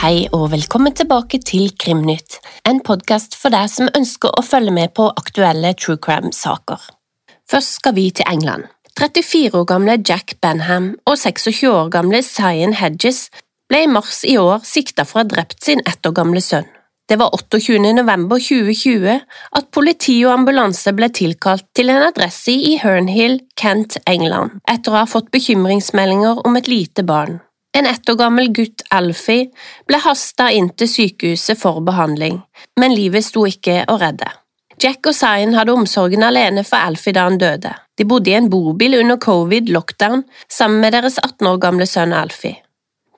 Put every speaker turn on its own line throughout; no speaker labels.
Hei og velkommen tilbake til Krimnytt, en podkast for deg som ønsker å følge med på aktuelle true crime-saker. Først skal vi til England. 34 år gamle Jack Benham og 26 år gamle Cyan Hedges ble i mars i år sikta for å ha drept sin ett år gamle sønn. Det var 28. november 2020 at politi og ambulanse ble tilkalt til en adresse i Hernhill, Kent, England, etter å ha fått bekymringsmeldinger om et lite barn. En ett år gammel gutt, Alfie, ble hasta inn til sykehuset for behandling, men livet sto ikke å redde. Jack og Zion hadde omsorgen alene for Alfie da han døde. De bodde i en bobil under covid-lockdown sammen med deres 18 år gamle sønn Alfie.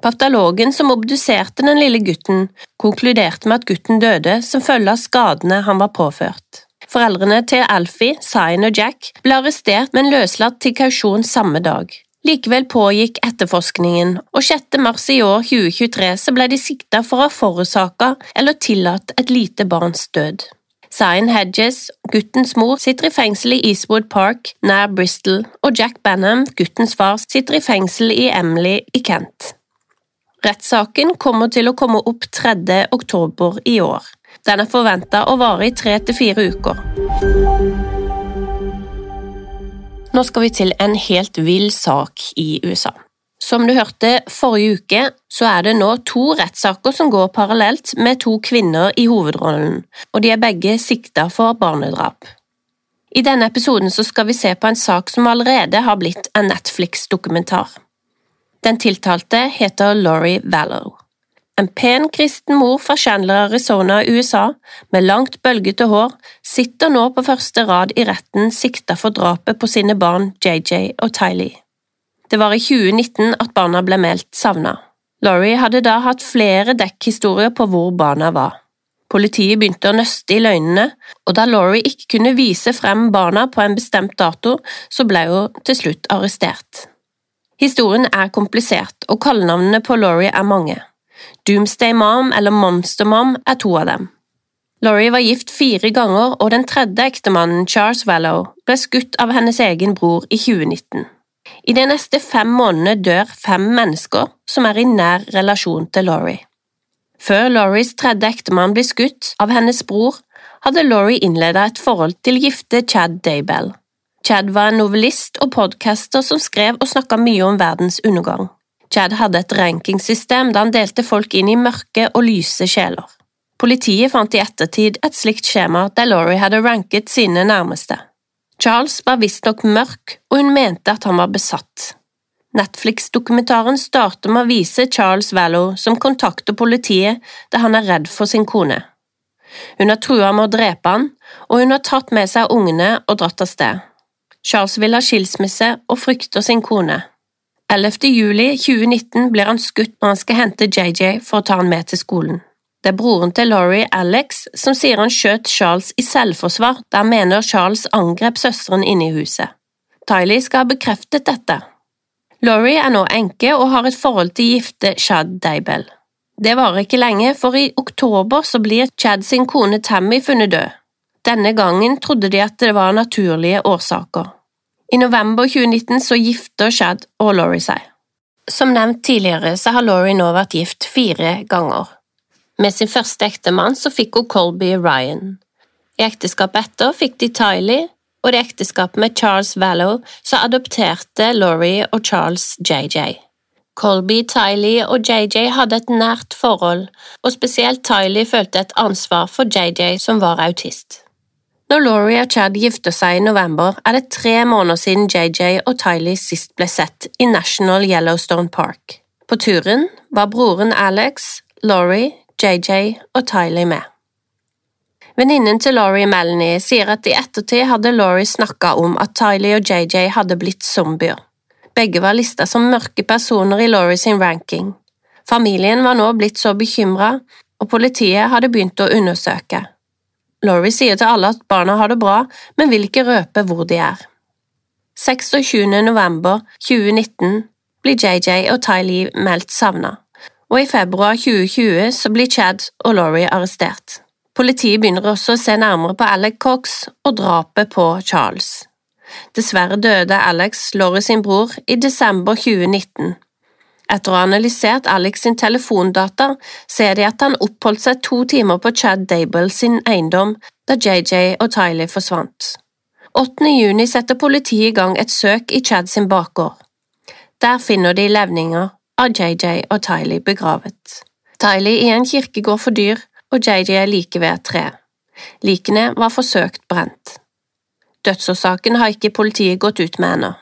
Patologen som obduserte den lille gutten, konkluderte med at gutten døde som følge av skadene han var påført. Foreldrene til Alfie, Zion og Jack ble arrestert, men løslatt til kausjon samme dag. Likevel pågikk etterforskningen, og 6. mars i år 2023 så ble de sikta for å ha forårsaka eller tillatt et lite barns død. Zion Hedges, guttens mor, sitter i fengsel i Eastwood Park nær Bristol, og Jack Banham, guttens far, sitter i fengsel i Emily i Kent. Rettssaken kommer til å komme opp 3. oktober i år. Den er forventa å vare i tre til fire uker. Nå skal vi til en helt vill sak i USA. Som du hørte forrige uke, så er det nå to rettssaker som går parallelt med to kvinner i hovedrollen, og de er begge sikta for barnedrap. I denne episoden så skal vi se på en sak som allerede har blitt en Netflix-dokumentar. Den tiltalte heter Laurie Vallow. En pen kristen mor fra Chandler, Arizona, USA, med langt, bølgete hår, sitter nå på første rad i retten sikta for drapet på sine barn JJ og Tylee. Det var i 2019 at barna ble meldt savna. Laurie hadde da hatt flere dekkhistorier på hvor barna var. Politiet begynte å nøste i løgnene, og da Laurie ikke kunne vise frem barna på en bestemt dato, så ble hun til slutt arrestert. Historien er komplisert, og kallenavnene på Laurie er mange. Doomsday Mom eller Monster Mom er to av dem. Laurie var gift fire ganger, og den tredje ektemannen, Charles Vallow, ble skutt av hennes egen bror i 2019. I de neste fem månedene dør fem mennesker som er i nær relasjon til Laurie. Før Lauries tredje ektemann ble skutt av hennes bror, hadde Laurie innledet et forhold til gifte Chad Daybell. Chad var en novellist og podcaster som skrev og snakka mye om verdens undergang. Chad hadde et rankingsystem der han delte folk inn i mørke og lyse sjeler. Politiet fant i ettertid et slikt skjema der Laurie hadde ranket sine nærmeste. Charles var visstnok mørk, og hun mente at han var besatt. Netflix-dokumentaren starter med å vise Charles Vallow som kontakter politiet da han er redd for sin kone. Hun har trua med å drepe han, og hun har tatt med seg ungene og dratt av sted. Charles vil ha skilsmisse og frykter sin kone. 11. juli 2019 blir han skutt når han skal hente JJ for å ta han med til skolen. Det er broren til Laurie, Alex, som sier han skjøt Charles i selvforsvar da han mener Charles angrep søsteren inne i huset. Tylee skal ha bekreftet dette. Laurie er nå enke og har et forhold til gifte Chad Daybell. Det varer ikke lenge, for i oktober så blir Chad sin kone Tammy funnet død. Denne gangen trodde de at det var naturlige årsaker. I november 2019 så gifter Shad og Laurie seg. Som nevnt tidligere så har Laurie nå vært gift fire ganger. Med sin første ektemann så fikk hun Colby Ryan. I ekteskapet etter fikk de Tylee, og i ekteskapet med Charles Vallow så adopterte Laurie og Charles JJ. Colby, Tylee og JJ hadde et nært forhold, og spesielt Tylee følte et ansvar for JJ som var autist. Når Laurie og Chad gifter seg i november, er det tre måneder siden JJ og Tylee sist ble sett i National Yellowstone Park. På turen var broren Alex, Laurie, JJ og Tylee med. Venninnen til Laurie Melanie sier at i ettertid hadde Laurie snakka om at Tylee og JJ hadde blitt zombier. Begge var lista som mørke personer i Laurie sin ranking. Familien var nå blitt så bekymra, og politiet hadde begynt å undersøke. Laurie sier til alle at barna har det bra, men vil ikke røpe hvor de er. 26. november 2019 blir JJ og Tylee meldt savna, og i februar 2020 så blir Chad og Laurie arrestert. Politiet begynner også å se nærmere på Alec Cox og drapet på Charles. Dessverre døde Alex, Laurie sin bror, i desember 2019. Etter å ha analysert Alex sin telefondata, ser de at han oppholdt seg to timer på Chad Dable sin eiendom da JJ og Tyler forsvant. 8. juni setter politiet i gang et søk i Chad sin bakgård. Der finner de levninger av JJ og Tyler begravet. Tyler i en kirkegård for dyr og JJ er like ved et tre. Likene var forsøkt brent. Dødsårsaken har ikke politiet gått ut med ennå.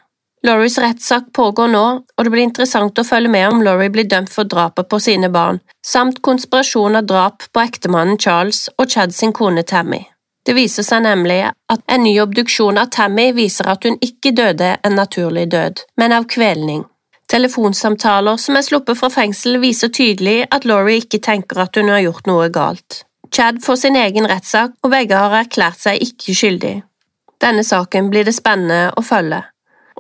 Lauries rettssak pågår nå, og det blir interessant å følge med om Laurie blir dømt for drapet på sine barn, samt konspirasjon av drap på ektemannen Charles og Chad sin kone Tammy. Det viser seg nemlig at en ny obduksjon av Tammy viser at hun ikke døde en naturlig død, men av kvelning. Telefonsamtaler som er sluppet fra fengsel viser tydelig at Laurie ikke tenker at hun har gjort noe galt. Chad får sin egen rettssak, og begge har erklært seg ikke skyldig. Denne saken blir det spennende å følge.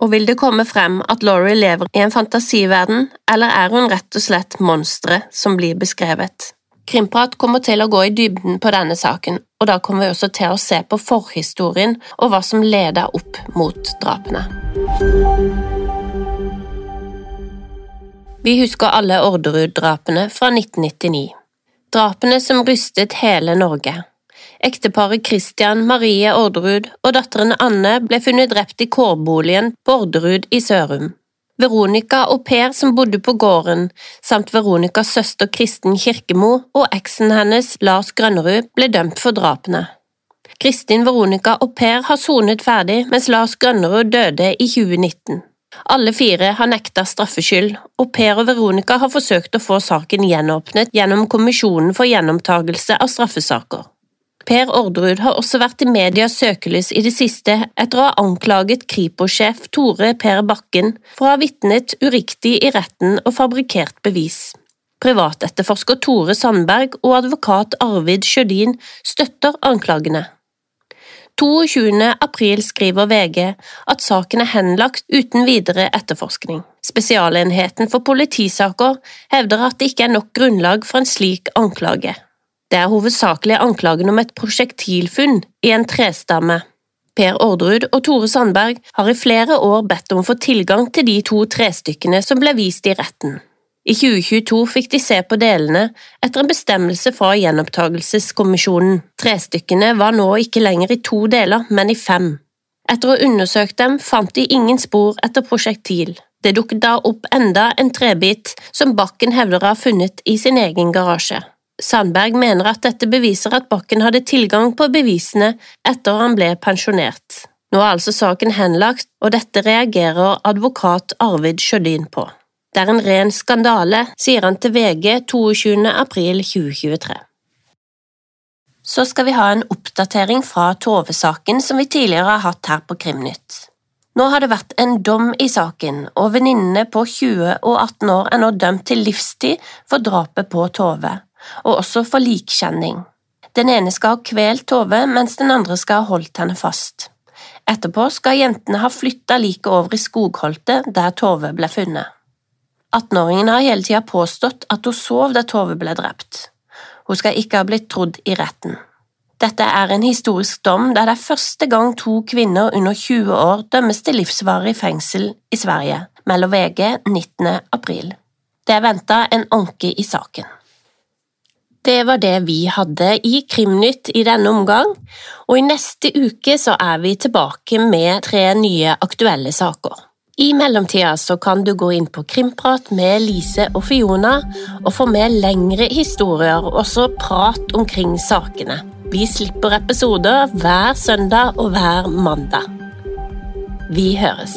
Og vil det komme frem at Laurie lever i en fantasiverden, eller er hun rett og slett monsteret som blir beskrevet? Krimprat kommer til å gå i dybden på denne saken, og da kommer vi også til å se på forhistorien og hva som leder opp mot drapene. Vi husker alle Orderud-drapene fra 1999. Drapene som rystet hele Norge. Ekteparet Christian Marie Orderud og datteren Anne ble funnet drept i kårboligen på Orderud i Sørum. Veronica og Per som bodde på gården, samt Veronicas søster Kristen Kirkemo og eksen hennes Lars Grønnerud ble dømt for drapene. Kristin, Veronica og Per har sonet ferdig, mens Lars Grønnerud døde i 2019. Alle fire har nekta straffskyld, og Per og Veronica har forsøkt å få saken gjenåpnet gjennom Kommisjonen for gjenopptagelse av straffesaker. Per Orderud har også vært i medias søkelys i det siste etter å ha anklaget Kripos-sjef Tore Per Bakken for å ha vitnet uriktig i retten og fabrikkert bevis. Privatetterforsker Tore Sandberg og advokat Arvid Sjødin støtter anklagene. 22. april skriver VG at saken er henlagt uten videre etterforskning. Spesialenheten for politisaker hevder at det ikke er nok grunnlag for en slik anklage. Det er hovedsakelig anklagen om et prosjektilfunn i en trestamme. Per Orderud og Tore Sandberg har i flere år bedt om å få tilgang til de to trestykkene som ble vist i retten. I 2022 fikk de se på delene etter en bestemmelse fra Gjenopptakelseskommisjonen. Trestykkene var nå ikke lenger i to deler, men i fem. Etter å ha undersøkt dem fant de ingen spor etter prosjektil. Det dukket da opp enda en trebit som Bakken hevder å ha funnet i sin egen garasje. Sandberg mener at dette beviser at Bakken hadde tilgang på bevisene etter han ble pensjonert. Nå er altså saken henlagt, og dette reagerer advokat Arvid Sjødin på. Det er en ren skandale, sier han til VG 22. april 2023. Så skal vi ha en oppdatering fra Tove-saken som vi tidligere har hatt her på Krimnytt. Nå har det vært en dom i saken, og venninnene på 20 og 18 år er nå dømt til livstid for drapet på Tove og også for likkjenning. Den ene skal ha kvelt Tove, mens den andre skal ha holdt henne fast. Etterpå skal jentene ha flytta liket over i skogholtet der Tove ble funnet. 18-åringen har hele tida påstått at hun sov da Tove ble drept. Hun skal ikke ha blitt trodd i retten. Dette er en historisk dom der det er første gang to kvinner under 20 år dømmes til livsvarig fengsel i Sverige, melder VG 19. april. Det er venta en anke i saken. Det var det vi hadde i Krimnytt i denne omgang, og i neste uke så er vi tilbake med tre nye aktuelle saker. I mellomtida så kan du gå inn på Krimprat med Lise og Fiona og få med lengre historier og også prat omkring sakene. Vi slipper episoder hver søndag og hver mandag. Vi høres.